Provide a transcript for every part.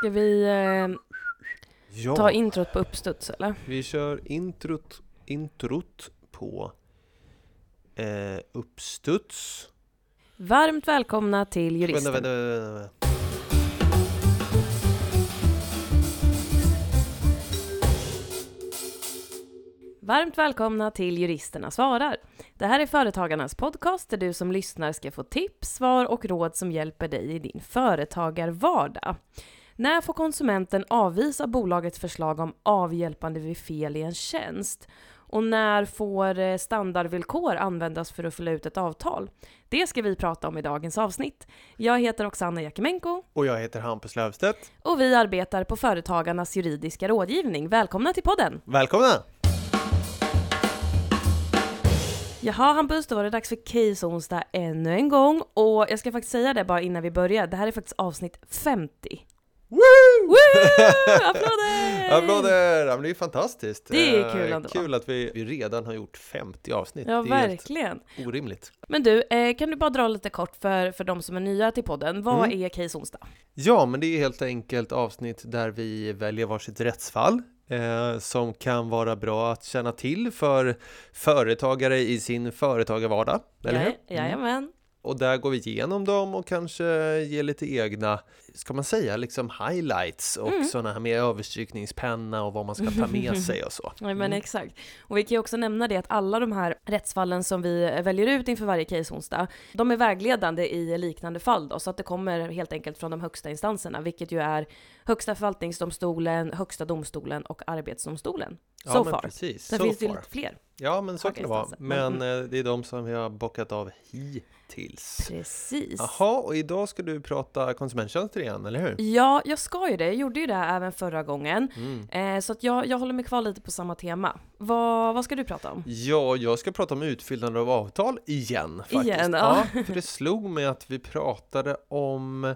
Ska vi eh, Ja, ta introt på uppstuds eller? vi kör introt, introt på eh, uppstuds. Varmt välkomna till Juristen. Vänta, vänta, vänta. Varmt välkomna till Juristerna svarar. Det här är Företagarnas podcast där du som lyssnar ska få tips, svar och råd som hjälper dig i din företagarvardag. När får konsumenten avvisa bolagets förslag om avhjälpande vid fel i en tjänst? Och när får eh, standardvillkor användas för att fylla ut ett avtal? Det ska vi prata om i dagens avsnitt. Jag heter Oksana Jakimenko Och jag heter Hampus Löfstedt. och vi arbetar på Företagarnas juridiska rådgivning. Välkomna till podden! Välkomna! Jaha Hampus, då var det dags för Case onsdag ännu en gång. Och jag ska faktiskt säga det bara innan vi börjar, det här är faktiskt avsnitt 50. Woo! Woo! Applåder! Applåder! Ja, men det är ju fantastiskt. Det är Eh, kul ändå. Kul att vi, vi redan har gjort 50 avsnitt. Ja, verkligen. orimligt. Men du, eh, kan du bara dra lite kort för, för de som är nya till podden, vad Mm. är Case onsdag? Ja, men det är helt enkelt avsnitt där vi väljer varsitt rättsfall eh, som kan vara bra att känna till för företagare i sin företagarvardag, eller hur? Ja, jajamän. Och där går vi igenom dem och kanske ger lite egna, ska man säga, liksom highlights och Mm. sådana här med överstrykningspenna och vad man ska ta med sig och så. Ja, men Mm. exakt. Och vi kan ju också nämna det att alla de här rättsfallen som vi väljer ut inför varje case onsdag, de är vägledande i liknande fall då, så att det kommer helt enkelt från de högsta instanserna, vilket ju är Högsta förvaltningsdomstolen, Högsta domstolen och Arbetsdomstolen. Ja, so men far. precis. Sen so finns det ju lite fler. Ja, men så kan det vara. instanser. Men Mm. eh, det är de som vi har bockat av hittills. Precis. Jaha, och idag ska du prata konsumenttjänster igen, eller hur? Ja, jag ska ju det. Jag gjorde ju det även förra gången. Mm. Eh, så att jag, jag håller mig kvar lite på samma tema. Vad, vad ska du prata om? Ja, jag ska prata om utfyllnad av avtal igen faktiskt. Igen, ja. för det slog mig att vi pratade om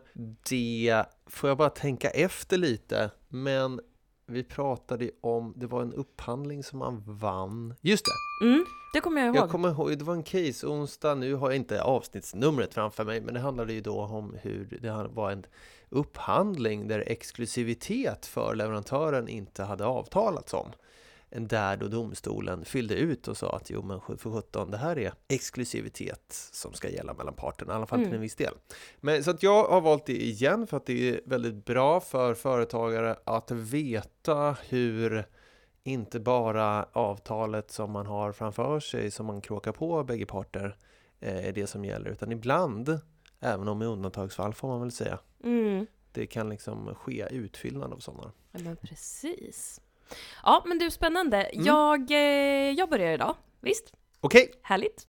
det, får jag bara tänka efter lite, men vi pratade om, det var en upphandling som man vann. Just det, Mm, det kommer jag ihåg. jag kommer ihåg, det var en case onsdag, nu har jag inte avsnittsnumret framför mig, men det handlade ju då om hur det var en upphandling där exklusivitet för leverantören inte hade avtalats om. Där då domstolen fyllde ut och sa att jo men för 17 det här är exklusivitet som ska gälla mellan parterna, i alla fall till Mm. en viss del. Men så att jag har valt det igen för att det är väldigt bra för företagare att veta hur inte bara avtalet som man har framför sig som man kråkar på bägge parter eh, är det som gäller utan ibland, även om i undantagsfall får man väl säga, Mm. det kan liksom ske utfyllnad av sådana. Ja, men precis. Ja, men du, spännande. Mm. Jag, eh, jag börjar idag. Visst? Okej, Härligt.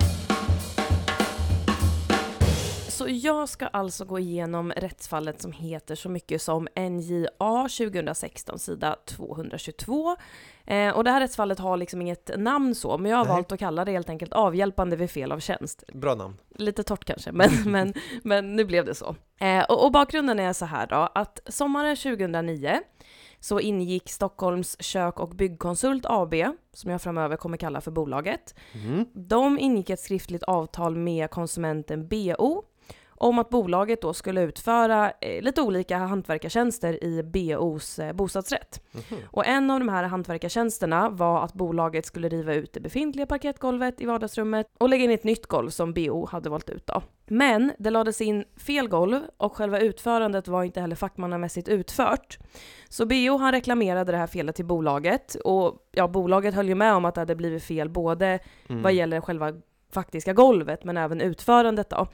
Så jag ska alltså gå igenom rättsfallet som heter så mycket som NJA 2016 sida 222. Eh, och det här rättsfallet har liksom inget namn så, men jag har Nej. valt att kalla det helt enkelt avhjälpande vid fel av tjänst. bra namn. Lite torrt kanske, men, men, men nu blev det så. Eh, och, och bakgrunden är så här då, att sommaren 2009 så ingick Stockholms Kök och Byggkonsult AB, som jag framöver kommer kalla för bolaget, Mm. de ingick ett skriftligt avtal med konsumenten BO om att bolaget då skulle utföra eh, lite olika hantverkartjänster i BOs eh, bostadsrätt. Mhm. Och en av de här hantverkartjänsterna var att bolaget skulle riva ut det befintliga parkettgolvet i vardagsrummet och lägga in ett nytt golv som BO hade valt ut då. Men det lades in fel golv och själva utförandet var inte heller fackmannamässigt utfört. Så BO han reklamerade det här felet till bolaget och ja, bolaget höll ju med om att det hade blivit fel både Mm. vad gäller själva faktiska golvet men även utförandet då.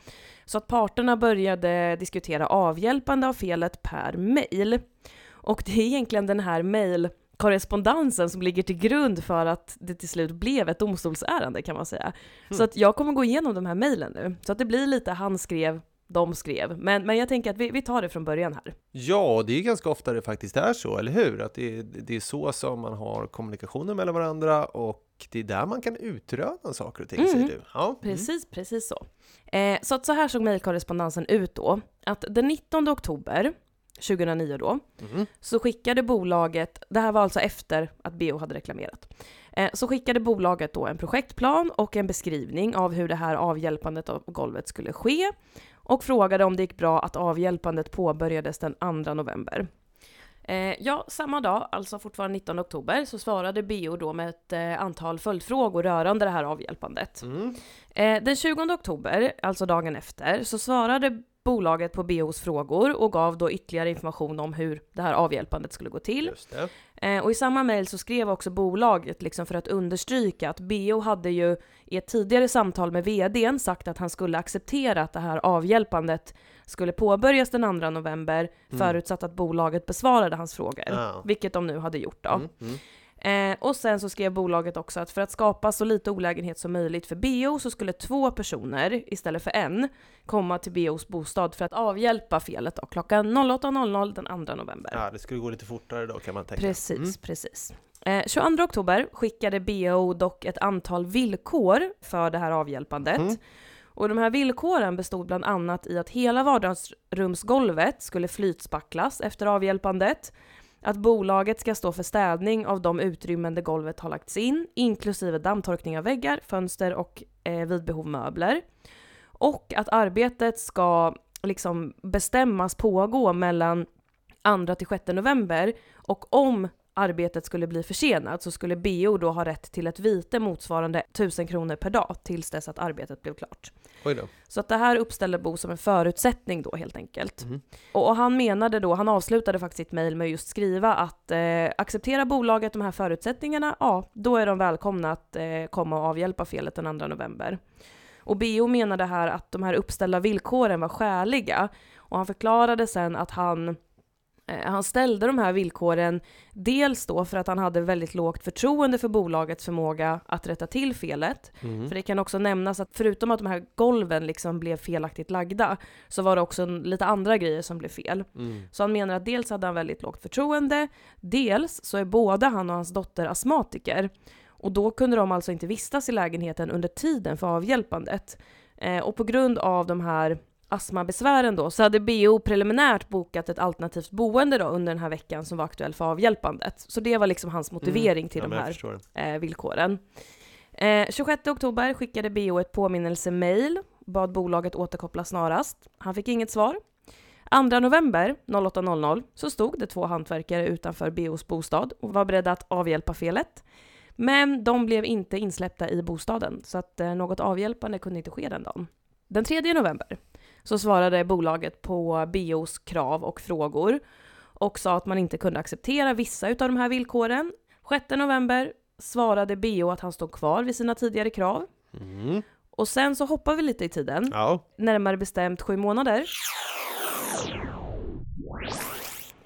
Så att parterna började diskutera avhjälpande av felet per mail. Och det är egentligen den här mailkorrespondensen som ligger till grund för att det till slut blev ett domstolsärende kan man säga. Så Hmm. att jag kommer gå igenom de här mejlen nu. Så att det blir lite han skrev, de skrev. Men, men jag tänker att vi, vi tar det från början här. Ja, det är ganska ofta det faktiskt är så, eller hur? Att det är, det är så som man har kommunikationen mellan varandra och det är där man kan utröna saker och ting, Mm. säger du. Ja. Mm. Precis, precis så. Eh, så att så här såg mejlkorrespondensen ut då. Att den 19 oktober 2009 då, Mm. så skickade bolaget, det här var alltså efter att BO hade reklamerat, eh, så skickade bolaget då en projektplan och en beskrivning av hur det här avhjälpandet av golvet skulle ske och frågade om det gick bra att avhjälpandet påbörjades den 2 november. Eh, ja, samma dag, alltså fortfarande 19 oktober, så svarade BO då med ett eh, antal följdfrågor rörande det här avhjälpandet. Mm. Eh, den 20 oktober, alltså dagen efter, så svarade bolaget på BOs frågor och gav då ytterligare information om hur det här avhjälpandet skulle gå till. Eh, och i samma mejl så skrev också bolaget, liksom för att understryka att BO hade ju i ett tidigare samtal med VDn sagt att han skulle acceptera att det här avhjälpandet skulle påbörjas den 2 november, Mm. förutsatt att bolaget besvarade hans frågor. Ja. Vilket de nu hade gjort då. Mm. Mm. Eh, och sen så skrev bolaget också att för att skapa så lite olägenhet som möjligt för BO så skulle två personer istället för en komma till BOs bostad för att avhjälpa felet då, klockan 08.00 den 2 november. Ja, det skulle gå lite fortare då kan man tänka. Precis, Mm. precis. Eh, 22 oktober skickade BO dock ett antal villkor för det här avhjälpandet. Mm. Och de här villkoren bestod bland annat i att hela vardagsrumsgolvet skulle flytspacklas efter avhjälpandet, att bolaget ska stå för städning av de utrymmen där golvet har lagts in, inklusive dammtorkning av väggar, fönster och eh, vid behov möbler. Och att arbetet ska liksom bestämmas pågå mellan 2 till 6 november och om arbetet skulle bli försenat så skulle BO då ha rätt till ett vite motsvarande 1000 kronor per dag tills dess att arbetet blev klart. Så att det här uppställde Bo som en förutsättning då helt enkelt. Mhm. Och, och han menade då, han avslutade faktiskt sitt mejl med just skriva att eh, accepterar bolaget de här förutsättningarna, ja, då är de välkomna att eh, komma och avhjälpa felet den 2 november. Och BO menade här att de här uppställda villkoren var skäliga och han förklarade sen att han han ställde de här villkoren dels då för att han hade väldigt lågt förtroende för bolagets förmåga att rätta till felet. Mm. För det kan också nämnas att förutom att de här golven liksom blev felaktigt lagda så var det också lite andra grejer som blev fel. Mm. Så han menar att dels hade han väldigt lågt förtroende, dels så är både han och hans dotter astmatiker. Och då kunde de alltså inte vistas i lägenheten under tiden för avhjälpandet. Eh, och på grund av de här astmabesvären då så hade BO preliminärt bokat ett alternativt boende då under den här veckan som var aktuell för avhjälpandet. Så det var liksom hans motivering till Mm. Ja, de här eh, villkoren. Eh, 26 oktober skickade BO ett påminnelsemail, bad bolaget återkoppla snarast. Han fick inget svar. 2 november 08.00 så stod det två hantverkare utanför BOs bostad och var beredda att avhjälpa felet. Men de blev inte insläppta i bostaden, så att eh, något avhjälpande kunde inte ske den dagen. Den 3 november så svarade bolaget på BOs krav och frågor och sa att man inte kunde acceptera vissa av de här villkoren. 6 november svarade BO att han stod kvar vid sina tidigare krav. Mm. Och sen så hoppar vi lite i tiden, Ja. närmare bestämt sju månader.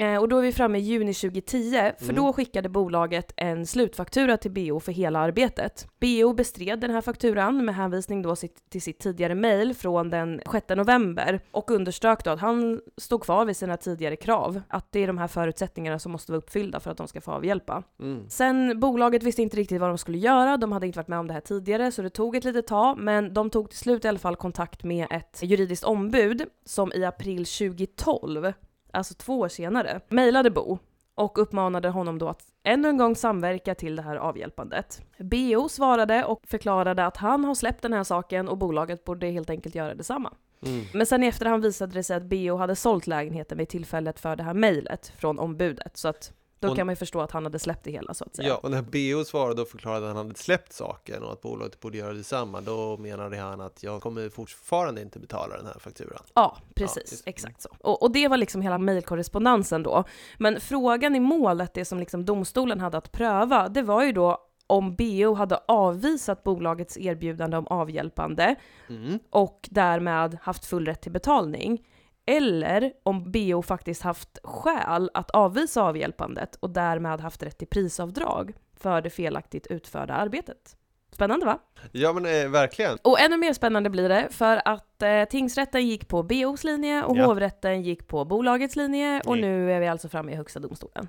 Eh, och då är vi framme i juni 2010, för Mm. då skickade bolaget en slutfaktura till BO för hela arbetet. BO bestred den här fakturan med hänvisning då till sitt tidigare mejl från den 6 november och underströk då att han stod kvar vid sina tidigare krav, att det är de här förutsättningarna som måste vara uppfyllda för att de ska få avhjälpa. Mm. Sen bolaget visste inte riktigt vad de skulle göra, de hade inte varit med om det här tidigare så det tog ett litet tag men de tog till slut i alla fall kontakt med ett juridiskt ombud som i april 2012, alltså två år senare, mejlade Bo och uppmanade honom då att ännu en gång samverka till det här avhjälpandet. BO svarade och förklarade att han har släppt den här saken och bolaget borde helt enkelt göra detsamma. Mm. Men sen i efterhand visade det sig att BO hade sålt lägenheten vid tillfället för det här mejlet från ombudet så att då Och- kan man ju förstå att han hade släppt det hela så att säga. Ja, och när BO svarade och förklarade att han hade släppt saken och att bolaget borde göra detsamma, då menade han att jag kommer fortfarande inte betala den här fakturan. Ja, precis. just- exakt så. Och, och det var liksom hela mejlkorrespondensen då. Men frågan i målet, det som liksom domstolen hade att pröva, det var ju då om BO hade avvisat bolagets erbjudande om avhjälpande Mm. och därmed haft full rätt till betalning. Eller om BO faktiskt haft skäl att avvisa avhjälpandet och därmed haft rätt till prisavdrag för det felaktigt utförda arbetet. Spännande va? Ja, men eh, verkligen. Och ännu mer spännande blir det för att eh, tingsrätten gick på BOs linje och Ja. hovrätten gick på bolagets linje och Nej. nu är vi alltså framme i Högsta domstolen.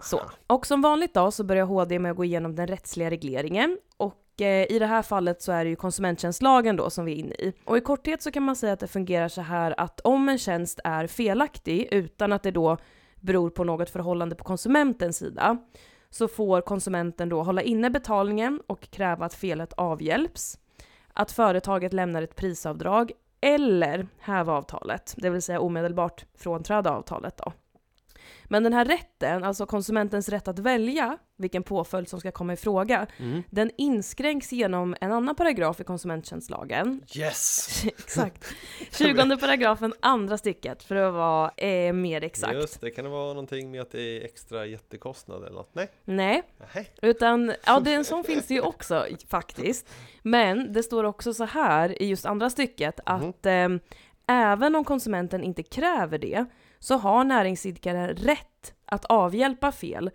Så. Aha. Och som vanligt då så börjar HD med att gå igenom den rättsliga regleringen och Eh, i det här fallet så är det ju konsumenttjänstlagen då som vi är inne i. Och i korthet så kan man säga att det fungerar så här att om en tjänst är felaktig utan att det då beror på något förhållande på konsumentens sida så får konsumenten då hålla inne betalningen och kräva att felet avhjälps, att företaget lämnar ett prisavdrag eller häva avtalet, det vill säga omedelbart frånträda avtalet då. Men den här rätten, alltså konsumentens rätt att välja vilken påföljd som ska komma i fråga, Mm. den inskränks genom en annan paragraf i konsumenttjänstlagen. Yes! Exakt. 20 paragrafen, andra stycket, för att vara eh, mer exakt. Just det, kan det vara någonting med att det är extra jättekostnad eller något? Nej? Nej, Nej. utan, ja det, en sån finns det ju också faktiskt. Men det står också så här i just andra stycket att eh, även om konsumenten inte kräver det så har näringsidkaren rätt att avhjälpa fel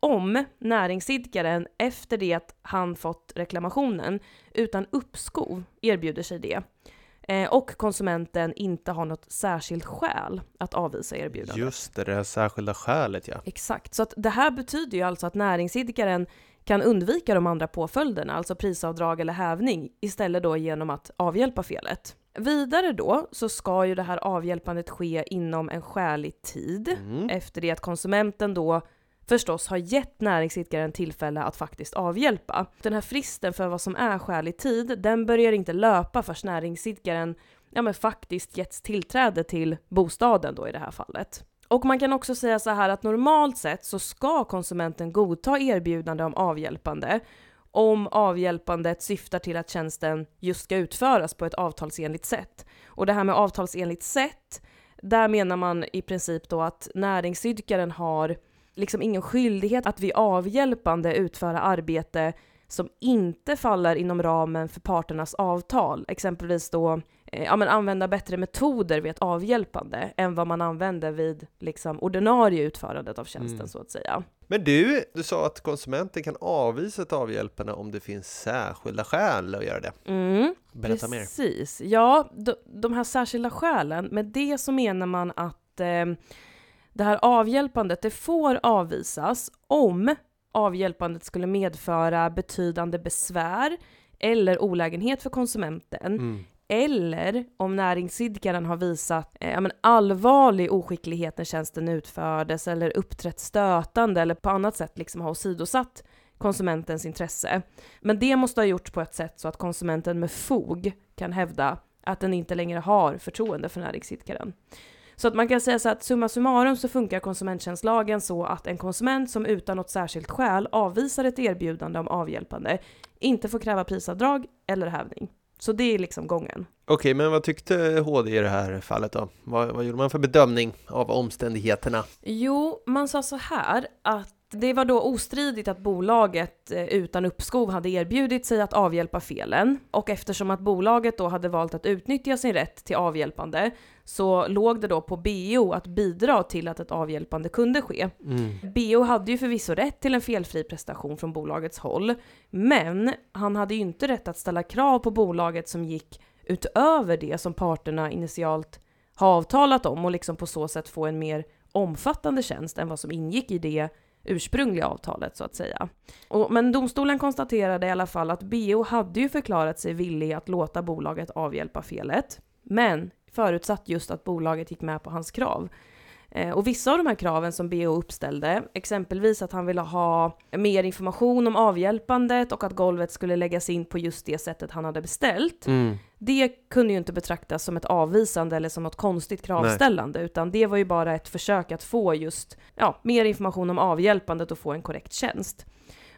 om näringsidkaren efter det att han fått reklamationen utan uppskov erbjuder sig det eh, och konsumenten inte har något särskilt skäl att avvisa erbjudandet. Just det, det här särskilda skälet ja. Exakt, så att det här betyder ju alltså att näringsidkaren kan undvika de andra påföljderna, alltså prisavdrag eller hävning, istället då genom att avhjälpa felet. Vidare då så ska ju det här avhjälpandet ske inom en skälig tid Mm. efter det att konsumenten då förstås har gett näringsidkaren tillfälle att faktiskt avhjälpa. Den här fristen för vad som är skälig tid, den börjar inte löpa först näringsidkaren ja, men faktiskt getts tillträde till bostaden då i det här fallet. Och man kan också säga så här att normalt sett så ska konsumenten godta erbjudande om avhjälpande om avhjälpandet syftar till att tjänsten just ska utföras på ett avtalsenligt sätt. Och det här med avtalsenligt sätt, där menar man i princip då att näringsidkaren har liksom ingen skyldighet att vid avhjälpande utföra arbete som inte faller inom ramen för parternas avtal. Exempelvis då eh, ja, men använda bättre metoder vid ett avhjälpande än vad man använder vid liksom, ordinarie utförandet av tjänsten Mm. så att säga. Men du, du sa att konsumenten kan avvisa ett avhjälpande om det finns särskilda skäl att göra det. Mm. Berätta mer. Precis. Ja, de, de här särskilda skälen, med det så menar man att eh, det här avhjälpandet, det får avvisas om avhjälpandet skulle medföra betydande besvär eller olägenhet för konsumenten, Mm. eller om näringsidkaren har visat eh, men allvarlig oskicklighet när tjänsten utfördes eller uppträtt stötande eller på annat sätt liksom har åsidosatt konsumentens intresse. Men det måste ha gjorts på ett sätt så att konsumenten med fog kan hävda att den inte längre har förtroende för näringsidkaren. Så att man kan säga så att summa summarum så funkar konsumenttjänstlagen så att en konsument som utan något särskilt skäl avvisar ett erbjudande om avhjälpande inte får kräva prisavdrag eller hävning. Så det är liksom gången. Okej, men vad tyckte HD i det här fallet då? Vad, vad gjorde man för bedömning av omständigheterna? Jo, man sa så här att det var då ostridigt att bolaget eh, utan uppskov hade erbjudit sig att avhjälpa felen och eftersom att bolaget då hade valt att utnyttja sin rätt till avhjälpande så låg det då på BO att bidra till att ett avhjälpande kunde ske. Mm. BO hade ju förvisso rätt till en felfri prestation från bolagets håll, men han hade ju inte rätt att ställa krav på bolaget som gick utöver det som parterna initialt har avtalat om och liksom på så sätt få en mer omfattande tjänst än vad som ingick i det ursprungliga avtalet så att säga. Och, men domstolen konstaterade i alla fall att BO hade ju förklarat sig villig att låta bolaget avhjälpa felet, men förutsatt just att bolaget gick med på hans krav. Eh, och vissa av de här kraven som BO uppställde, exempelvis att han ville ha mer information om avhjälpandet och att golvet skulle läggas in på just det sättet han hade beställt, Mm det kunde ju inte betraktas som ett avvisande eller som något konstigt kravställande, utan det var ju bara ett försök att få just ja, mer information om avhjälpandet och få en korrekt tjänst.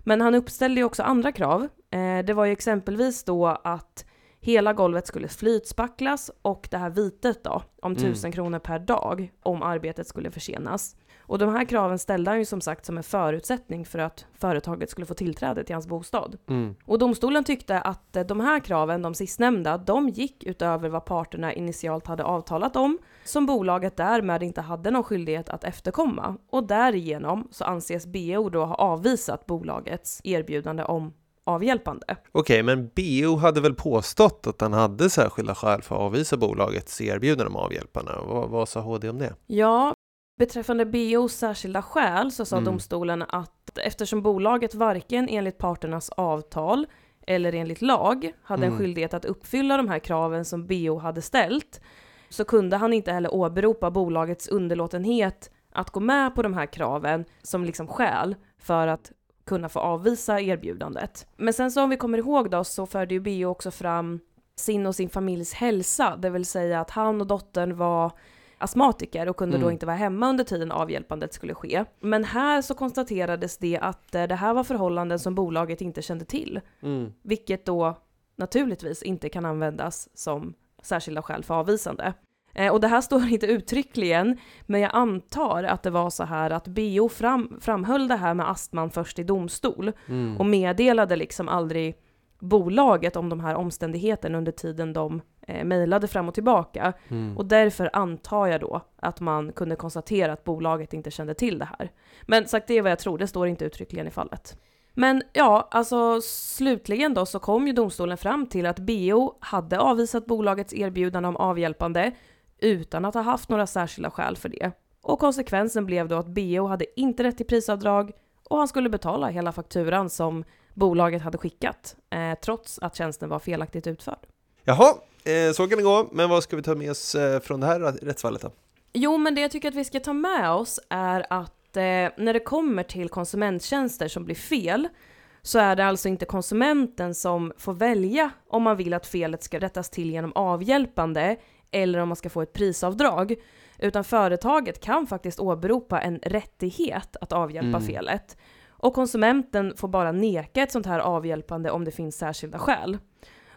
Men han uppställde ju också andra krav. Eh, det var ju exempelvis då att hela golvet skulle flytspacklas och det här vitet då, om Mm. 1000 kronor per dag om arbetet skulle försenas. Och de här kraven ställde han ju som sagt som en förutsättning för att företaget skulle få tillträde till hans bostad. Mm. Och domstolen tyckte att eh, de här kraven, de sistnämnda, de gick utöver vad parterna initialt hade avtalat om, som bolaget därmed inte hade någon skyldighet att efterkomma. Och därigenom så anses BO då ha avvisat bolagets erbjudande om avhjälpande. Okej, men BO hade väl påstått att han hade särskilda skäl för att avvisa bolagets erbjudande om avhjälpande. Vad, vad sa HD om det? Ja, beträffande BOs särskilda skäl så sa Mm. domstolen att eftersom bolaget varken enligt parternas avtal eller enligt lag hade en Mm. skyldighet att uppfylla de här kraven som BO hade ställt så kunde han inte heller åberopa bolagets underlåtenhet att gå med på de här kraven som liksom skäl för att kunna få avvisa erbjudandet. Men sen så om vi kommer ihåg då så förde ju BO också fram sin och sin familjs hälsa, det vill säga att han och dottern var astmatiker och kunde då Mm. inte vara hemma under tiden avhjälpandet skulle ske. Men här så konstaterades det att eh, det här var förhållanden som bolaget inte kände till, Mm. vilket då naturligtvis inte kan användas som särskilda skäl för avvisande. Eh, och det här står inte uttryckligen, men jag antar att det var så här att BO fram, framhöll det här med astman först i domstol Mm. och meddelade liksom aldrig bolaget om de här omständigheterna under tiden de eh, mejlade fram och tillbaka. Mm. Och därför antar jag då att man kunde konstatera att bolaget inte kände till det här. Men sagt, det är vad jag tror, det står inte uttryckligen i fallet. Men ja, alltså slutligen då så kom ju domstolen fram till att BO hade avvisat bolagets erbjudande om avhjälpande utan att ha haft några särskilda skäl för det. Och konsekvensen blev då att BO hade inte rätt till prisavdrag och han skulle betala hela fakturan som bolaget hade skickat, eh, trots att tjänsten var felaktigt utförd. Jaha, så kan det gå. Men vad ska vi ta med oss eh, från det här rättsfallet då? Jo, men det jag tycker att vi ska ta med oss är att eh, när det kommer till konsumenttjänster som blir fel, så är det alltså inte konsumenten som får välja om man vill att felet ska rättas till genom avhjälpande eller om man ska få ett prisavdrag, utan företaget kan faktiskt åberopa en rättighet att avhjälpa Mm. felet. Och konsumenten får bara neka ett sånt här avhjälpande om det finns särskilda skäl.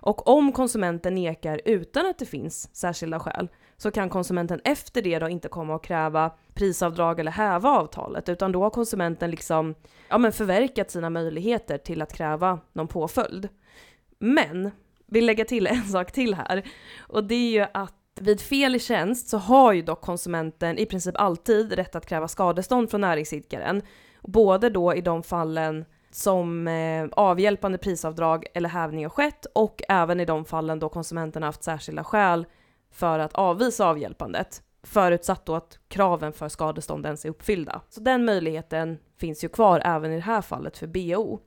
Och om konsumenten nekar utan att det finns särskilda skäl, så kan konsumenten efter det då inte komma och kräva prisavdrag eller häva avtalet, utan då har konsumenten liksom ja, men förverkat sina möjligheter till att kräva någon påföljd. Men, vill lägga till en sak till här, och det är ju att vid fel i tjänst så har ju dock konsumenten i princip alltid rätt att kräva skadestånd från näringsidkaren, både då i de fallen som eh, avhjälpande prisavdrag eller hävning har skett och även i de fallen då konsumenten har haft särskilda skäl för att avvisa avhjälpandet, förutsatt då att kraven för skadestånd ens är uppfyllda. Så den möjligheten finns ju kvar även i det här fallet för BO.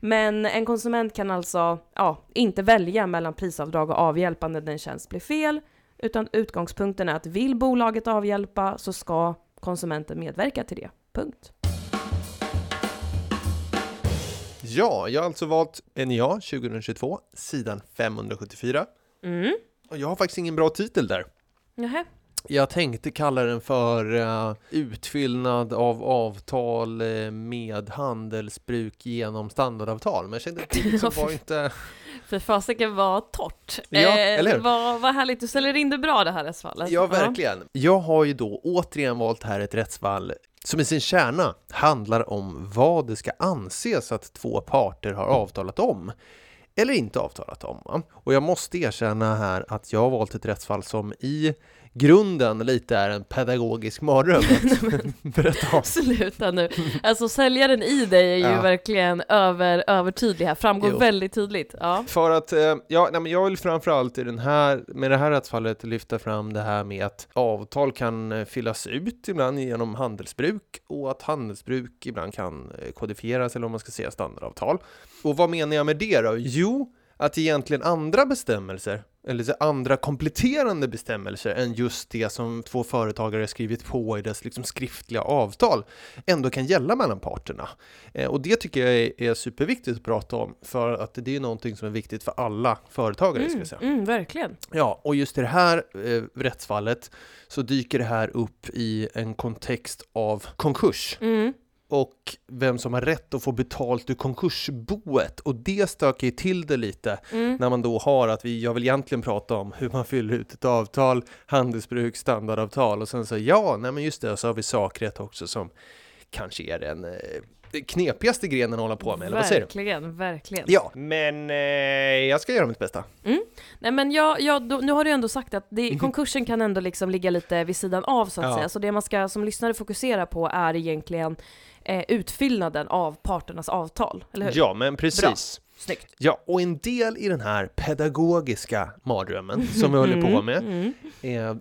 Men en konsument kan alltså ja, inte välja mellan prisavdrag och avhjälpande när en tjänst blir fel, utan utgångspunkten är att vill bolaget avhjälpa så ska konsumenten medverka till det. Punkt. Ja, jag har alltså valt NIA 2022, sidan 574. Mm. Och jag har faktiskt ingen bra titel där. Nähä. Jag tänkte kalla den för eh, utfyllnad av avtal eh, med handelsbruk genom standardavtal. Men jag kände att det liksom var inte... För fasiken var torrt. Ja, eller hur? Vad, vad härligt, du ställer in det bra det här rättsfallet. Ja, verkligen. Jag har ju då återigen valt här ett rättsfall som i sin kärna handlar om vad det ska anses att två parter har avtalat om eller inte avtalat om. Och jag måste erkänna här att jag har valt ett rättsfall som i grunden lite är en pedagogisk mardröm berätta om. Sluta nu. Alltså säljaren i dig är ju Ja. verkligen över, övertydlig här, framgår Jo. väldigt tydligt. Ja. För att, eh, ja, nej, men jag vill framförallt i den här, med det här rättsfallet lyfta fram det här med att avtal kan eh, fyllas ut ibland genom handelsbruk och att handelsbruk ibland kan eh, kodifieras eller om man ska säga standardavtal. Och vad menar jag med det då? Jo, att egentligen andra bestämmelser, eller andra kompletterande bestämmelser än just det som två företagare skrivit på i dess liksom skriftliga avtal ändå kan gälla mellan parterna. Eh, och det tycker jag är, är superviktigt att prata om för att det är någonting som är viktigt för alla företagare. Ska Mm, jag säga. mm, verkligen. Ja, och just i det här eh, rättsfallet så dyker det här upp i en kontext av konkurs Mm. Och vem som har rätt att få betalt ur konkursboet. Och det stökar ju till det lite Mm. när man då har att vi, jag vill egentligen prata om hur man fyller ut ett avtal, handelsbruk, standardavtal och sen så ja, nej men just det, så har vi sakrätt också som kanske är den eh, knepigaste grenen att hålla på med, eller vad säger du? Verkligen, verkligen. Ja, men eh, jag ska göra mitt bästa. Nej men jag, jag, då, nu har du ändå sagt att det, konkursen kan ändå liksom ligga lite vid sidan av så att Ja. säga. Så det man ska som lyssnare fokusera på är egentligen eh, utfyllnaden av parternas avtal, eller hur? Ja, men precis. Snyggt. Ja, och en del i den här pedagogiska mardrömmen som vi håller på med Mm.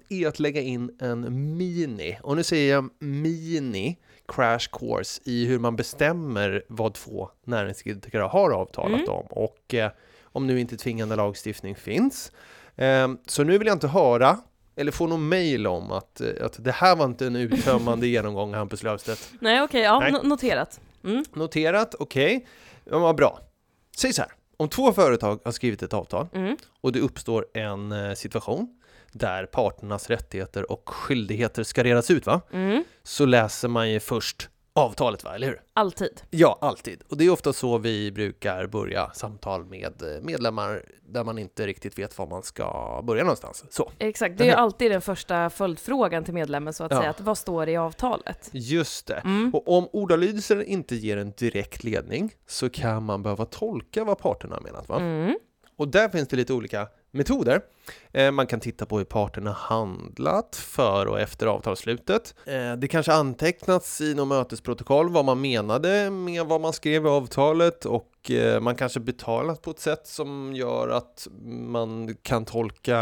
är att lägga in en mini, och nu säger jag mini, crash course i hur man bestämmer vad två näringsidkare har avtalat Mm. om och eh, om nu inte tvingande lagstiftning finns. Eh, så nu vill jag inte höra eller få någon mail om att, eh, att det här var inte en uttömmande genomgång Hampus Löfstedt. Nej okej, ja, Nej. no- noterat. Mm. Noterat, okej. Ja, vad bra. Säg så här, om två företag har skrivit ett avtal Mm. och det uppstår en eh, situation där parternas rättigheter och skyldigheter ska redas ut, va? Mm. Så läser man ju först avtalet, va? Eller hur? Alltid. Ja, alltid. Och det är ofta så vi brukar börja samtal med eh, medlemmar där man inte riktigt vet var man ska börja någonstans. Så. Exakt, det är ju alltid den första följdfrågan till medlemmen så att Ja. säga, att vad står det i avtalet? Just det. Mm. Och om ordalydelsen inte ger en direkt ledning så kan man behöva tolka vad parterna har menat. Va? Mm. Och där finns det lite olika metoder. Eh, man kan titta på hur parterna handlat före och efter avtalsslutet. Eh, det kanske antecknats i något mötesprotokoll vad man menade med vad man skrev i avtalet och eh, man kanske betalat på ett sätt som gör att man kan tolka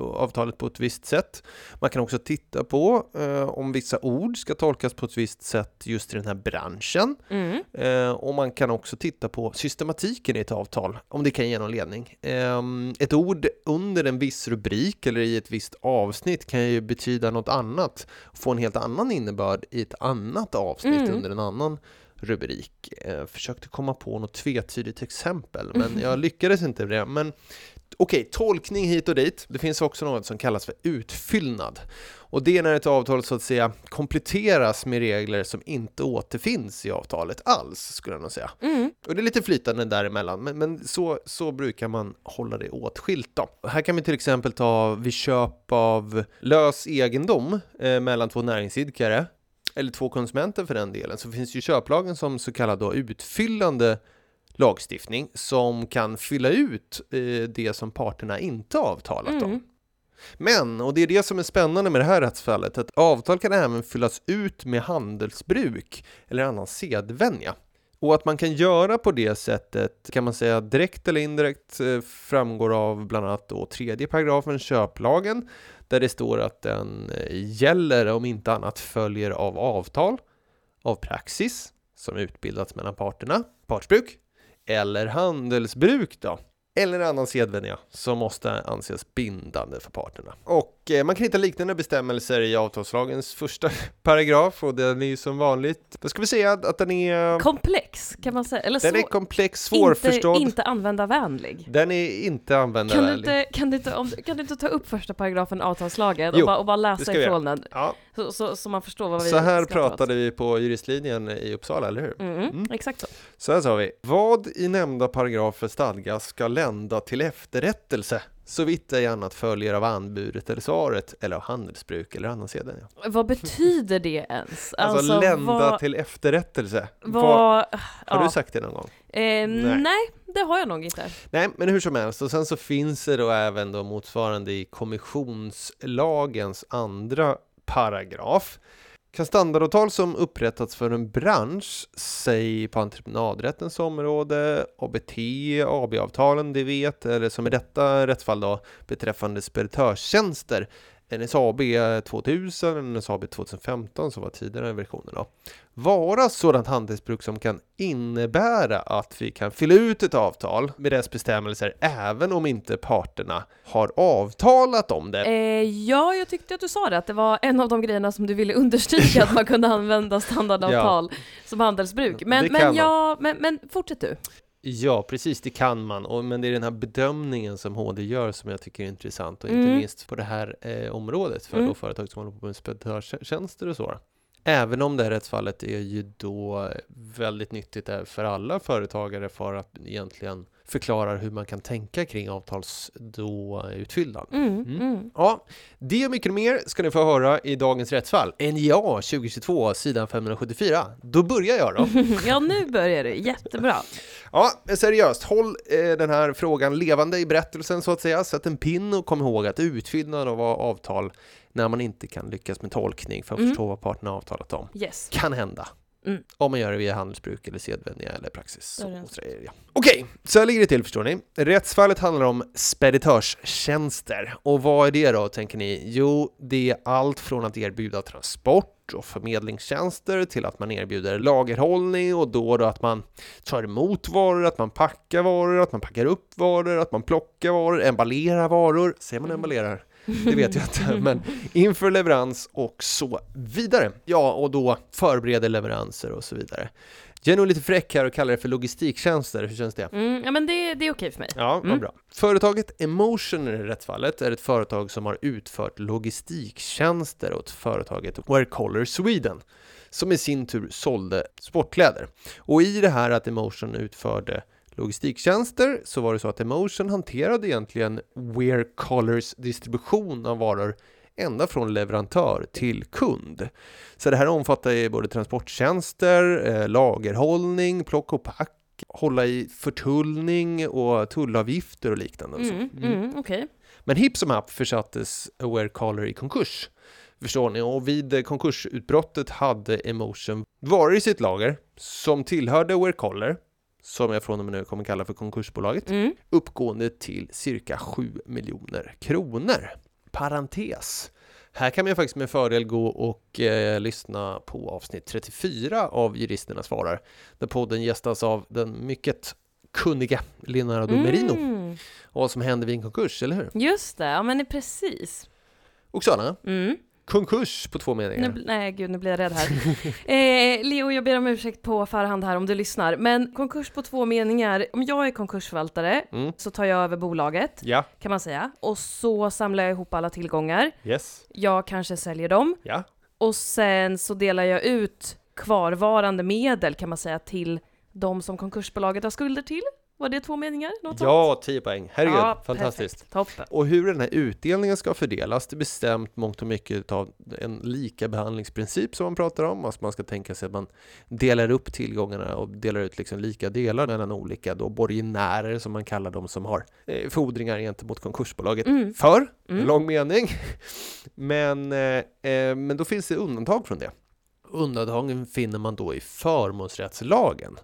avtalet på ett visst sätt. Man kan också titta på om vissa ord ska tolkas på ett visst sätt just i den här branschen. Mm. Och man kan också titta på systematiken i ett avtal, om det kan ge någon ledning. Eh, ett ord under en viss rubrik eller i ett visst avsnitt kan ju betyda något annat, få en helt annan innebörd i ett annat avsnitt Mm. under en annan rubrik. Eh, försökte komma på något tvetydigt exempel, men jag lyckades inte med det. Men okej, tolkning hit och dit. Det finns också något som kallas för utfyllnad. Och det är när ett avtal så att säga kompletteras med regler som inte återfinns i avtalet alls, skulle jag nog säga. Mm. Och det är lite flytande däremellan, men, men så, så brukar man hålla det åtskilt då. Här kan vi till exempel ta vid köp av lös egendom eh, mellan två näringsidkare, eller två konsumenter för den delen, så finns ju köplagen som så kallad då utfyllande lagstiftning som kan fylla ut eh, det som parterna inte avtalat om. Mm. Men, och det är det som är spännande med det här rättsfallet, att avtal kan även fyllas ut med handelsbruk eller annan sedvänja. Och att man kan göra på det sättet kan man säga direkt eller indirekt eh, framgår av bland annat då tredje paragrafen köplagen där det står att den eh, gäller om inte annat följer av avtal, av praxis som utbildats mellan parterna, partsbruk, eller handelsbruk då, eller annan sedvänja som måste anses bindande för parterna. Och eh, man kan hitta liknande bestämmelser i avtalslagens första paragraf och den är ju som vanligt, då ska vi säga att, den är Komplex, kan man säga. Eller den är svår- komplex, svårförstådd. Inte, inte användarvänlig. Den är inte Kan du, användarvänlig. inte, kan, du inte, om, kan du inte ta upp första paragrafen avtalslagen Jo, och, bara, och bara läsa ifrån den, Ja, så, så, så man förstår vad vi så här pratade vi på juristlinjen i Uppsala, eller hur? Mm, Mm. Exakt så. Så här sa vi. Vad i nämnda paragrafer stadgas ska lända till efterrättelse så vitt ej annat följer av anbudet eller svaret eller av handelsbruk eller annan sedvänja. Vad betyder det ens? Alltså, lända vad, till efterrättelse. Vad, vad, har ja. du sagt det någon gång? Eh, Nej. nej. det har jag nog inte. Nej, men hur som helst. Och sen så finns det då även då motsvarande i kommissionslagens andra paragraf. Kan standardavtal som upprättats för en bransch, säg på entreprenadrättens område, ABT, AB-avtalen, det vet, eller som i detta rättsfall då beträffande speditörstjänster, NSAB 2000, NSAB 2015 som var tidigare versionen då, vara sådant handelsbruk som kan innebära att vi kan fylla ut ett avtal med dess bestämmelser även om inte parterna har avtalat om det. Eh, ja, jag tyckte att du sa det, att det var en av de grejerna som du ville understryka, att man kunde använda standardavtal som handelsbruk. Men, men, ja, men, men fortsätt du. Ja, precis, det kan man. Och, men det är den här bedömningen som HD gör som jag tycker är intressant och inte Mm. minst på det här eh, området för Mm. då företag som håller på med speditörstjänster och så. Även om det här rättsfallet är ju då väldigt nyttigt där för alla företagare för att egentligen förklara hur man kan tänka kring avtals då utfyllnad. Mm, Mm. mm. Ja, det och mycket mer ska ni få höra i dagens rättsfall. NJA 2022, sidan 574. Då börjar jag då. ja, nu börjar det. Jättebra. Ja, seriöst, håll eh, den här frågan levande i berättelsen så att säga. Sätt en pin och kom ihåg att utfyllnad av avtal när man inte kan lyckas med tolkning för att Mm. förstå vad parterna har avtalat om Yes. kan hända. Mm. Om man gör det via handelsbruk eller sedvänja eller praxis. Och så. Okej, så här ligger det till förstår ni. Rättsfallet handlar om speditörstjänster. Och vad är det då, tänker ni? Jo, det är allt från att erbjuda transport och förmedlingstjänster till att man erbjuder lagerhållning och då, då att man tar emot varor, att man packar varor, att man packar upp varor, att man plockar varor, emballerar varor. Säger man Mm. emballerar? Det vet jag inte, men inför leverans och så vidare. Ja, och då förbereder leveranser och så vidare. Jag är nog lite fräck här och kallar det för logistiktjänster, hur känns det? Mm, ja men det, det är okej för mig. Ja, Mm. bra. Företaget Emotion i rättsfallet är ett företag som har utfört logistiktjänster åt företaget Wearcolor Sweden som i sin tur sålde sportkläder. Och i det här att Emotion utförde logistiktjänster så var det så att Emotion hanterade egentligen Wearcolors distribution av varor ända från leverantör till kund. Så det här omfattar ju både transporttjänster, eh, lagerhållning, plock och pack, hålla i förtullning och tullavgifter och liknande. och. Mm, Mm. mm, okej. Men hipp som happ försattes Aware Caller i konkurs. Förstår ni? Och vid konkursutbrottet hade Emotion varor i sitt lager som tillhörde Aware Caller, som jag från och med nu kommer kalla för konkursbolaget, Mm. uppgående till cirka 7 miljoner kronor. Parentes. Här kan man faktiskt med fördel gå och eh, lyssna på avsnitt 34 av Juristerna svarar, där podden gästas av den mycket kunniga Leonardo Merino. Mm. Och vad som händer vid en konkurs, eller hur? Just det, ja men det är precis. Oksana, Mm. Konkurs på två meningar. Nu, nej gud, nu blir jag rädd här. eh, Leo, jag ber om ursäkt på förhand här om du lyssnar, men konkurs på två meningar. Om jag är konkursförvaltare Mm. så tar jag över bolaget, Ja, kan man säga, och så samlar jag ihop alla tillgångar. yes, Jag kanske säljer dem ja. och sen så delar jag ut kvarvarande medel kan man säga till de som konkursbolaget har skulder till. Var det två meningar? Något sånt? Ja, 10 poäng. Herregud, Ja, fantastiskt. perfekt. Och hur den här utdelningen ska fördelas, det är bestämt mångt och mycket av en lika behandlingsprincip som man pratar om. Alltså man ska tänka sig att man delar upp tillgångarna och delar ut liksom lika delar mellan olika då borgenärer som man kallar dem som har eh, fordringar gentemot konkursbolaget. Mm. För, Mm. lång mening. Men, eh, eh, men då finns det undantag från det. Undantagen finner man då i förmånsrättslagen.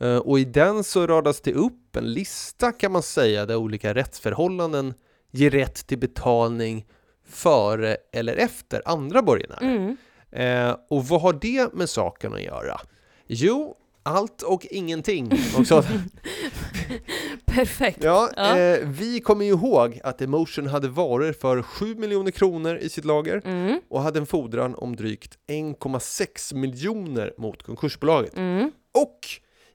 Eh, Och i den så radas det upp en lista kan man säga där olika rättsförhållanden ger rätt till betalning före eller efter andra borgenärer. Mm. Eh, och vad har det med saken att göra? Jo, allt och ingenting. Också, Perfekt. ja, Ja. Eh, vi kommer ju ihåg att Emotion hade varor för 7 miljoner kronor i sitt lager Mm. och hade en fordran om drygt 1,6 miljoner mot konkursbolaget. Mm. Och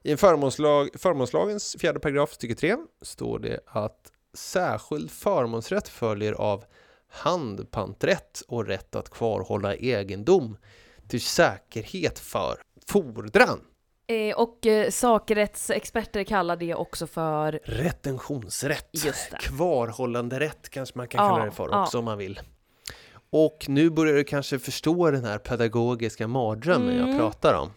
i förmånslag, förmånslagens fjärde paragraf stycke 3 står det att särskild förmånsrätt följer av handpanträtt och rätt att kvarhålla egendom till säkerhet för fordran. Eh, och eh, sakrättsexperter kallar det också för Retentionsrätt. Just det. Kvarhållande rätt kanske man kan Ja, kalla det för ja. också om man vill. Och nu börjar du kanske förstå den här pedagogiska mardrömmen jag Mm. pratar om.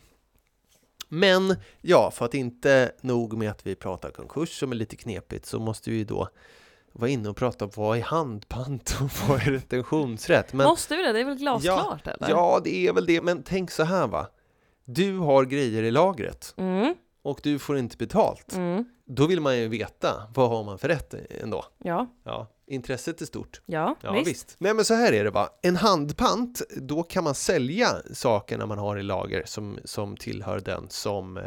Men ja, för att inte nog med att vi pratar konkurs som är lite knepigt så måste vi då vara inne och prata om vad är handpant och vad är retentionsrätt. Men Måste vi det? Det är väl glasklart eller? ja, det är väl det. Men tänk så här va. Du har grejer i lagret Mm. och du får inte betalt. Mm. Då vill man ju veta vad har man för rätt ändå. Ja, Ja, intresset är stort. ja, Ja, visst. visst. Nej, men så här är det va. En handpant, då kan man sälja sakerna man har i lager som, som tillhör den som eh,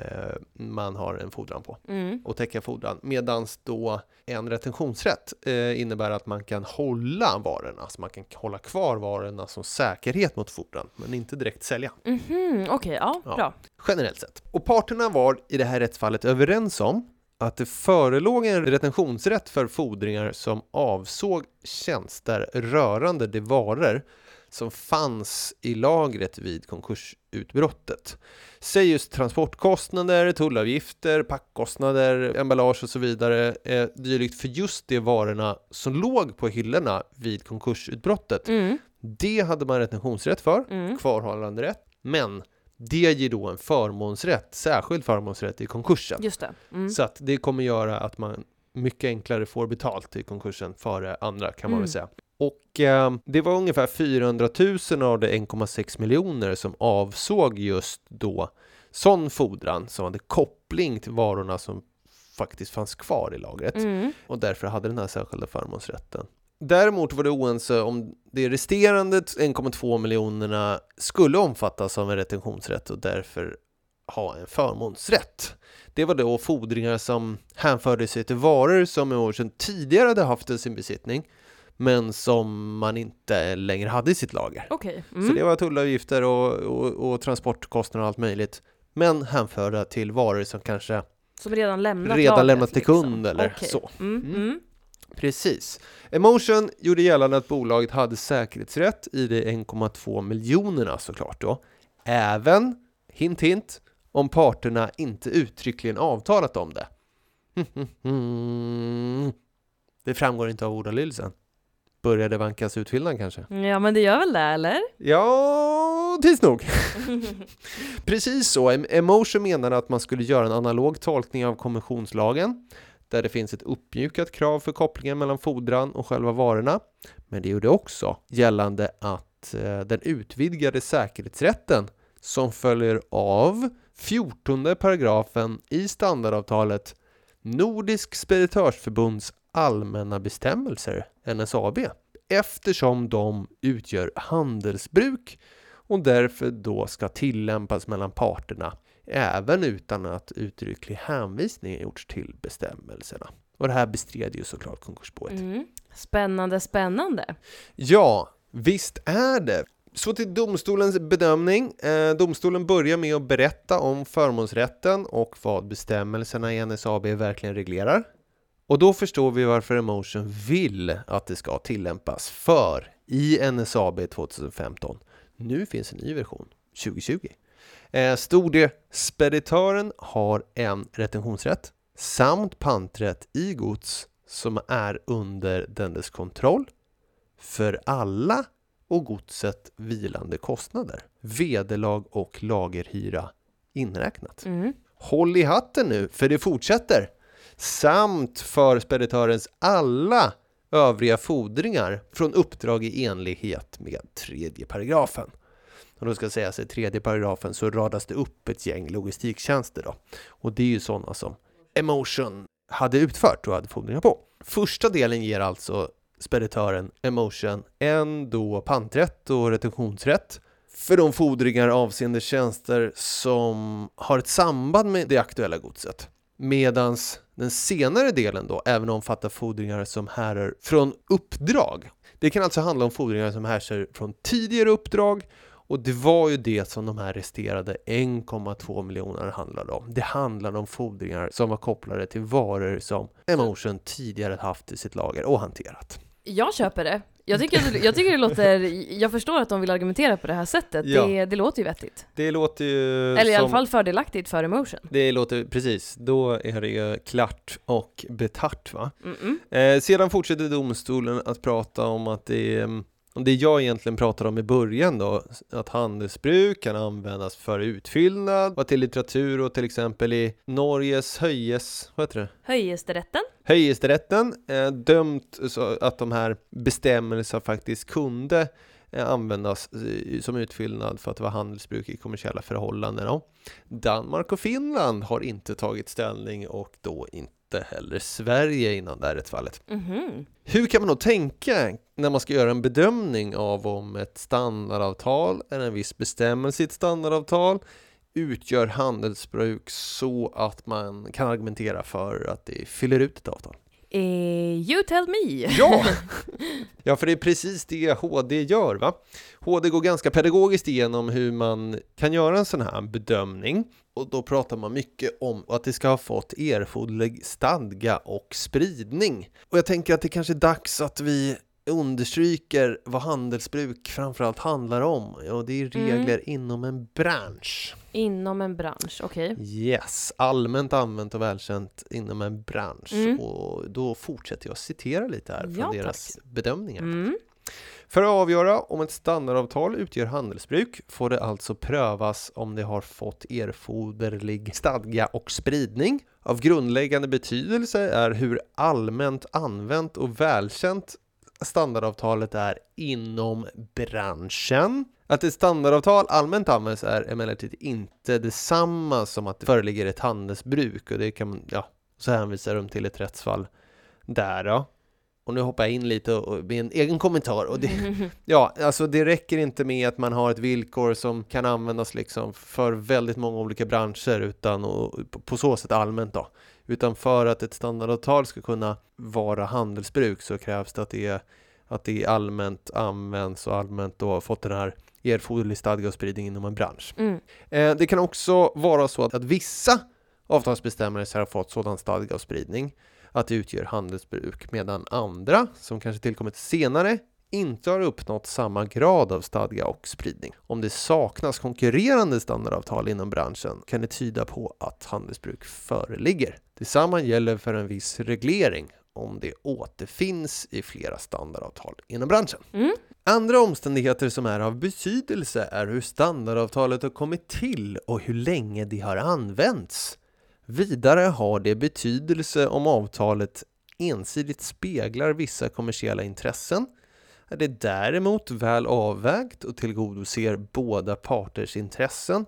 man har en fordran på Mm. och täcka fordran. Medans då en retentionsrätt eh, innebär att man kan hålla varorna, alltså man kan hålla kvar varorna som säkerhet mot fordran, men inte direkt sälja. Mhm, Okej, ja, Ja. bra. Generellt sett. Och parterna var i det här rättsfallet överens om att det förelåg en retentionsrätt för fordringar som avsåg tjänster rörande de varor som fanns i lagret vid konkursutbrottet. Säg just transportkostnader, tullavgifter, packkostnader, emballage och så vidare, eh, dylikt för just de varorna som låg på hyllorna vid konkursutbrottet. Mm. Det hade man retentionsrätt för, Mm. kvarhållande rätt, men det ger då en förmånsrätt, särskild förmånsrätt i konkursen. Just det. Mm. Så att det kommer göra att man mycket enklare får betalt i konkursen före andra kan man Mm. väl säga. Och eh, det var ungefär 400 000 av de 1,6 miljoner som avsåg just då sån fordran som hade koppling till varorna som faktiskt fanns kvar i lagret Mm. och därför hade den här särskilda förmånsrätten. Däremot var det oense om de resterande 1,2 miljonerna skulle omfattas av en retentionsrätt och därför ha en förmånsrätt. Det var då fordringar som hänförde sig till varor som i år sedan tidigare hade haft i sin besittning men som man inte längre hade i sitt lager. Så Mm. det var tullavgifter och, och, och transportkostnader och allt möjligt. Men hänförda till varor som kanske Som redan lämnat redan lagret, lämnat till liksom. kund eller Okej. så. Mm. Mm. Precis. Emotion gjorde gällande att bolaget hade säkerhetsrätt i de 1,2 miljonerna såklart då. Även, hint hint, om parterna inte uttryckligen avtalat om det. Det framgår inte av ordalydelsen. Började vankas utfyllnad kanske? Ja, men det gör väl det, eller? Ja, tids nog. Precis så. Em- Emotion menade att man skulle göra en analog tolkning av konventionslagen där det finns ett uppmjukat krav för kopplingen mellan fordran och själva varorna. Men det gjorde också gällande att eh, den utvidgade säkerhetsrätten som följer av 14 paragrafen i standardavtalet Nordisk Speditörsförbunds allmänna bestämmelser, NSAB, eftersom de utgör handelsbruk och därför då ska tillämpas mellan parterna även utan att uttrycklig hänvisning gjorts till bestämmelserna. Och det här bestred ju såklart konkursboet. Mm. Spännande, spännande. Ja, visst är det. Så till domstolens bedömning. Eh, domstolen börjar med att berätta om förmånsrätten och vad bestämmelserna i NSAB verkligen reglerar. Och då förstår vi varför Emotion vill att det ska tillämpas. För i NSAB 2015, nu finns en ny version, 2020, eh, stod det speditören har en retentionsrätt samt panträtt i gods som är under dennes kontroll för alla och godset vilande kostnader, vederlag och lagerhyra inräknat. Mm. Håll i hatten nu, för det fortsätter! Samt för speditörens alla övriga fordringar från uppdrag i enlighet med tredje paragrafen. Och då ska sägas i tredje paragrafen så radas det upp ett gäng logistiktjänster då. Och det är ju sådana som Emotion hade utfört och hade fordringar på. Första delen ger alltså speditören Emotion en då panträtt och retentionsrätt för de fordringar avseende tjänster som har ett samband med det aktuella godset. Medans den senare delen då även omfattar fordringar som härrör från uppdrag. Det kan alltså handla om fordringar som härrör från tidigare uppdrag och det var ju det som de här resterade 1,2 miljoner handlade om. Det handlade om fordringar som var kopplade till varor som Emotion tidigare haft i sitt lager och hanterat. Jag köper det. Jag tycker, jag tycker det låter, jag förstår att de vill argumentera på det här sättet. Ja. Det, det låter ju vettigt. Det låter ju Eller i alla som... fall fördelaktigt för emotion. Det låter precis, då är det ju klart och betart va. Mm-mm. Eh, sedan fortsätter domstolen att prata om att det är det jag egentligen pratade om i början då, att handelsbruk kan användas för utfyllnad och till litteratur och till exempel i Norges höjes, vad heter det? Höjesterätten. Höjesterätten eh, dömt så att de här bestämmelserna faktiskt kunde eh, användas eh, som utfyllnad för att det var handelsbruk i kommersiella förhållanden. Danmark och Finland har inte tagit ställning och då inte heller Sverige innan det här rättsfallet. Mhm. Hur kan man då tänka när man ska göra en bedömning av om ett standardavtal eller en viss bestämmelse i ett standardavtal utgör handelsbruk så att man kan argumentera för att det fyller ut ett avtal? Eh, you tell me. Ja! ja, för det är precis det HD gör va? HD går ganska pedagogiskt igenom hur man kan göra en sån här bedömning och då pratar man mycket om att det ska ha fått erforderlig stadga och spridning. Och jag tänker att det kanske är dags att vi understryker vad handelsbruk framförallt handlar om. Och det är regler inom en bransch. Inom en bransch, okej. Yes, allmänt använt och välkänt inom en bransch. Mm. Och då fortsätter jag citera lite här från Ja, deras bedömningar. Mm. För att avgöra om ett standardavtal utgör handelsbruk får det alltså prövas om det har fått erforderlig stadga och spridning. Av grundläggande betydelse är hur allmänt använt och välkänt standardavtalet är inom branschen. Att ett standardavtal allmänt används är emellertid inte detsamma som att det föreligger ett handelsbruk och det kan man, ja, så hänvisar de till ett rättsfall där då. Och nu hoppar jag in lite och, och med en egen kommentar och det, Ja, alltså det räcker inte med att man har ett villkor som kan användas liksom för väldigt många olika branscher utan och på- på så sätt allmänt då. Utan för att ett standardavtal ska kunna vara handelsbruk så krävs det att det är att det allmänt används och allmänt då fått den här erforderlig stadga och spridning inom en bransch. Mm. Eh, det kan också vara så att, att vissa avtalsbestämmelser har fått sådan stadga och spridning att det utgör handelsbruk medan andra, som kanske tillkommit senare, inte har uppnått samma grad av stadga och spridning. Om det saknas konkurrerande standardavtal inom branschen kan det tyda på att handelsbruk föreligger. Detsamma gäller för en viss reglering om det återfinns i flera standardavtal inom branschen. Mm. Andra omständigheter som är av betydelse är hur standardavtalet har kommit till och hur länge det har använts. Vidare har det betydelse om avtalet ensidigt speglar vissa kommersiella intressen. Är det däremot väl avvägt och tillgodoser båda parters intressen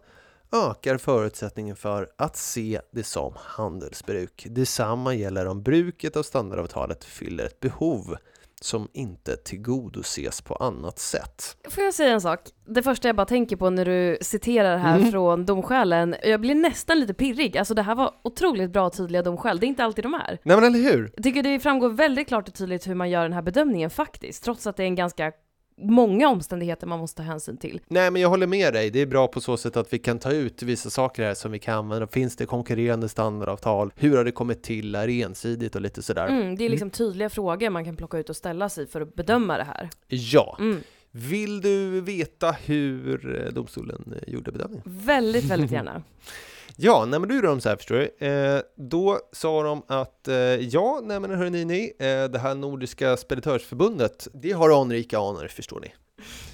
ökar förutsättningen för att se det som handelsbruk. Detsamma gäller om bruket av standardavtalet fyller ett behov som inte tillgodoses på annat sätt. Får jag säga en sak? Det första jag bara tänker på när du citerar här Mm. från domskälen, jag blir nästan lite pirrig. Alltså det här var otroligt bra och tydliga domskäl, det är inte alltid de är. Nej men eller hur? Jag tycker det framgår väldigt klart och tydligt hur man gör den här bedömningen faktiskt, trots att det är en ganska många omständigheter man måste ta hänsyn till. Nej men jag håller med dig, det är bra på så sätt att vi kan ta ut vissa saker här som vi kan använda. Finns det konkurrerande standardavtal? Hur har det kommit till? Är det ensidigt och lite sådär? Mm, det är liksom tydliga frågor man kan plocka ut och ställa sig för att bedöma det här. Ja. Mm. Vill du veta hur eh, domstolen eh, gjorde bedömningen? Väldigt, väldigt gärna. Ja, nej men då gjorde de så här förstår du. Eh, då sa de att eh, ja, nej men hörni ni, eh, det här Nordiska Speditörsförbundet, det har anrika anor förstår ni.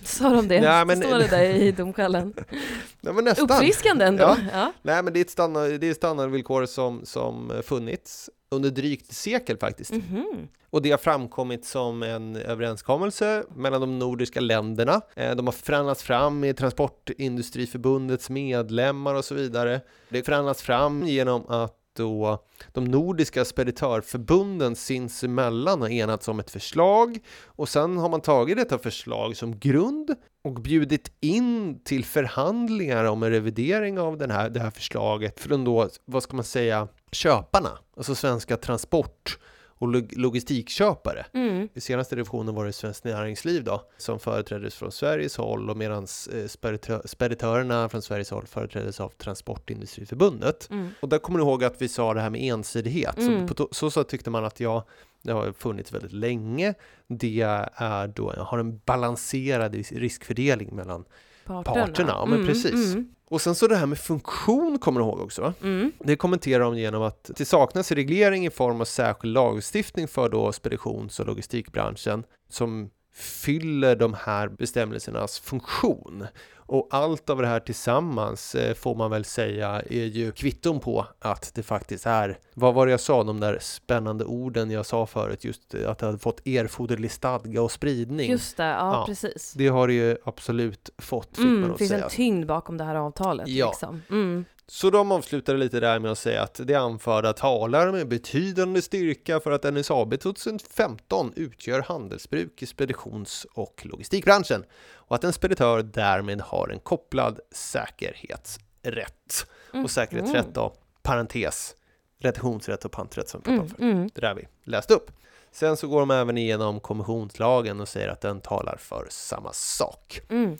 Sa de det? Nej, men- Står det där i domskälen? Nej men nästan. Uppfriskande ändå. Ja. Ja. Nej men det är ett standard, det är standardvillkor som, som funnits under drygt ett sekel faktiskt. Mhm. Och det har framkommit som en överenskommelse mellan de nordiska länderna. Eh, De har förhandlats fram med Transportindustriförbundets medlemmar och så vidare. Det har förhandlats fram genom att då de nordiska speditörförbunden sinsemellan har enats om ett förslag och sen har man tagit detta förslag som grund och bjudit in till förhandlingar om en revidering av den här, det här förslaget från då, vad ska man säga, köparna, alltså svenska transport och log- logistikköpare. Mm. I senaste revisionen var det Svenskt Näringsliv då, som företräddes från Sveriges håll och medan eh, speditö- speditörerna från Sveriges håll företräddes av Transportindustriförbundet. Mm. Och där kommer ni ihåg att vi sa det här med ensidighet. Mm. Så så sätt tyckte man att ja, det har funnits väldigt länge. Det är då, har en balanserad ris- riskfördelning mellan Parterna. Parterna, ja, men precis. Mm. Och sen så det här med funktion kommer du ihåg också va? Mm. Det kommenterar de genom att det saknas reglering i form av särskild lagstiftning för då speditions och logistikbranschen som fyller de här bestämmelsernas funktion. Och allt av det här tillsammans eh, får man väl säga är ju kvitton på att det faktiskt är, vad var det jag sa, de där spännande orden jag sa förut, just att det hade fått erforderlig stadga och spridning. Just det, ja, Ja. precis. Det har det ju absolut fått, fick man Mm, det nog finns säga. en tyngd bakom det här avtalet. Ja. Liksom. Mm. Så de avslutade lite där med att säga att det anförda talar med betydande styrka för att NSAB 2015 utgör handelsbruk i speditions och logistikbranschen och att en speditör därmed har en kopplad säkerhetsrätt. Mm. Och säkerhetsrätt då, parentes, retentionsrätt och panträtt som vi pratade om Mm. förut. Mm. Det där vi läste upp. Sen så går de även igenom kommissionslagen och säger att den talar för samma sak. Mm.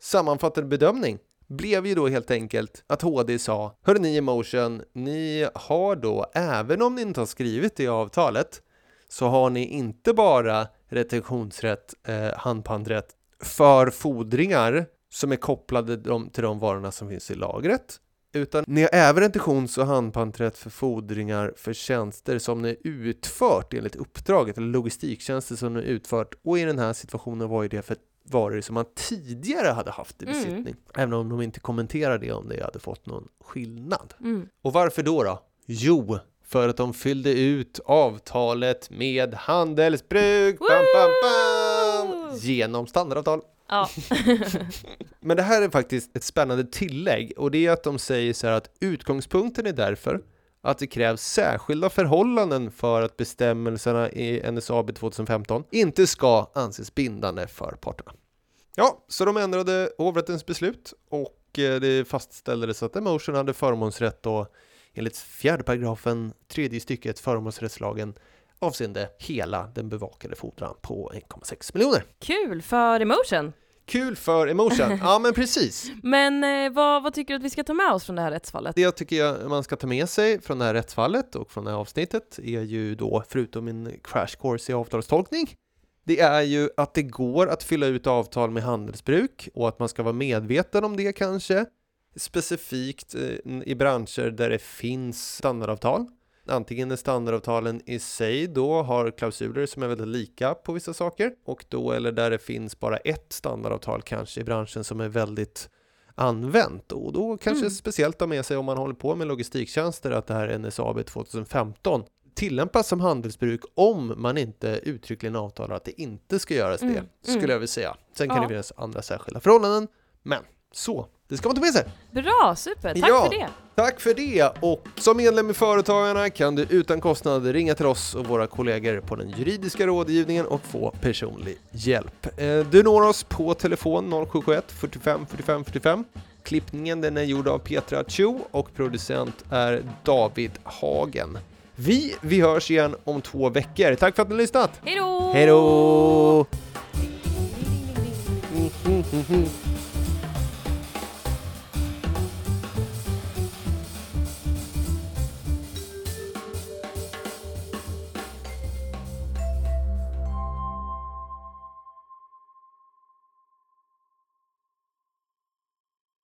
Sammanfattande bedömning blev ju då helt enkelt att HD sa Hörde ni Emotion, ni har då, även om ni inte har skrivit det i avtalet, så har ni inte bara retentionsrätt, eh, handpanträtt för fordringar som är kopplade de, till de varorna som finns i lagret, utan ni har även retentions och handpanträtt för fordringar för tjänster som ni utfört enligt uppdraget, eller logistiktjänster som ni utfört. Och i den här situationen var ju det för varor som man tidigare hade haft i Mm. besittning. Även om de inte kommenterade det om det hade fått någon skillnad. Mm. Och varför då då? Jo, för att de fyllde ut avtalet med handelsbruk bam, bam, bam, genom standardavtal. Ja. Men det här är faktiskt ett spännande tillägg och det är att de säger så här att utgångspunkten är därför att det krävs särskilda förhållanden för att bestämmelserna i NSAB 2015 inte ska anses bindande för parterna. Ja, så de ändrade hovrättens beslut och eh, det fastställdes att Emotion hade förmånsrätt då enligt fjärde paragrafen tredje stycket förmånsrättslagen avseende hela den bevakade fordran på 1,6 miljoner. Kul för Emotion! Kul för Emotion, ja men precis. Men eh, vad, vad tycker du att vi ska ta med oss från det här rättsfallet? Det jag tycker jag man ska ta med sig från det här rättsfallet och från det här avsnittet är ju då, förutom en crash course i avtalstolkning, det är ju att det går att fylla ut avtal med handelsbruk och att man ska vara medveten om det kanske. Specifikt eh, i branscher där det finns standardavtal. Antingen är standardavtalen i sig då har klausuler som är väldigt lika på vissa saker och då eller där det finns bara ett standardavtal kanske i branschen som är väldigt använt och då kanske Mm. speciellt ha med sig om man håller på med logistiktjänster att det här NSAB 2015 tillämpas som handelsbruk om man inte uttryckligen avtalar att det inte ska göras det, Mm, skulle mm. jag vilja säga. Sen kan Ja. det finnas andra särskilda förhållanden, men så, det ska man ta med sig. Bra, super! Tack Ja. för det! Tack för det! Och som medlem i Företagarna kan du utan kostnad ringa till oss och våra kollegor på den juridiska rådgivningen och få personlig hjälp. Eh, Du når oss på telefon 0771 45 45 45. Klippningen den är gjord av Petra Chu och producent är David Hagen. Vi, vi hörs igen om två veckor. Tack för att ni har lyssnat! Hej då! Hej då!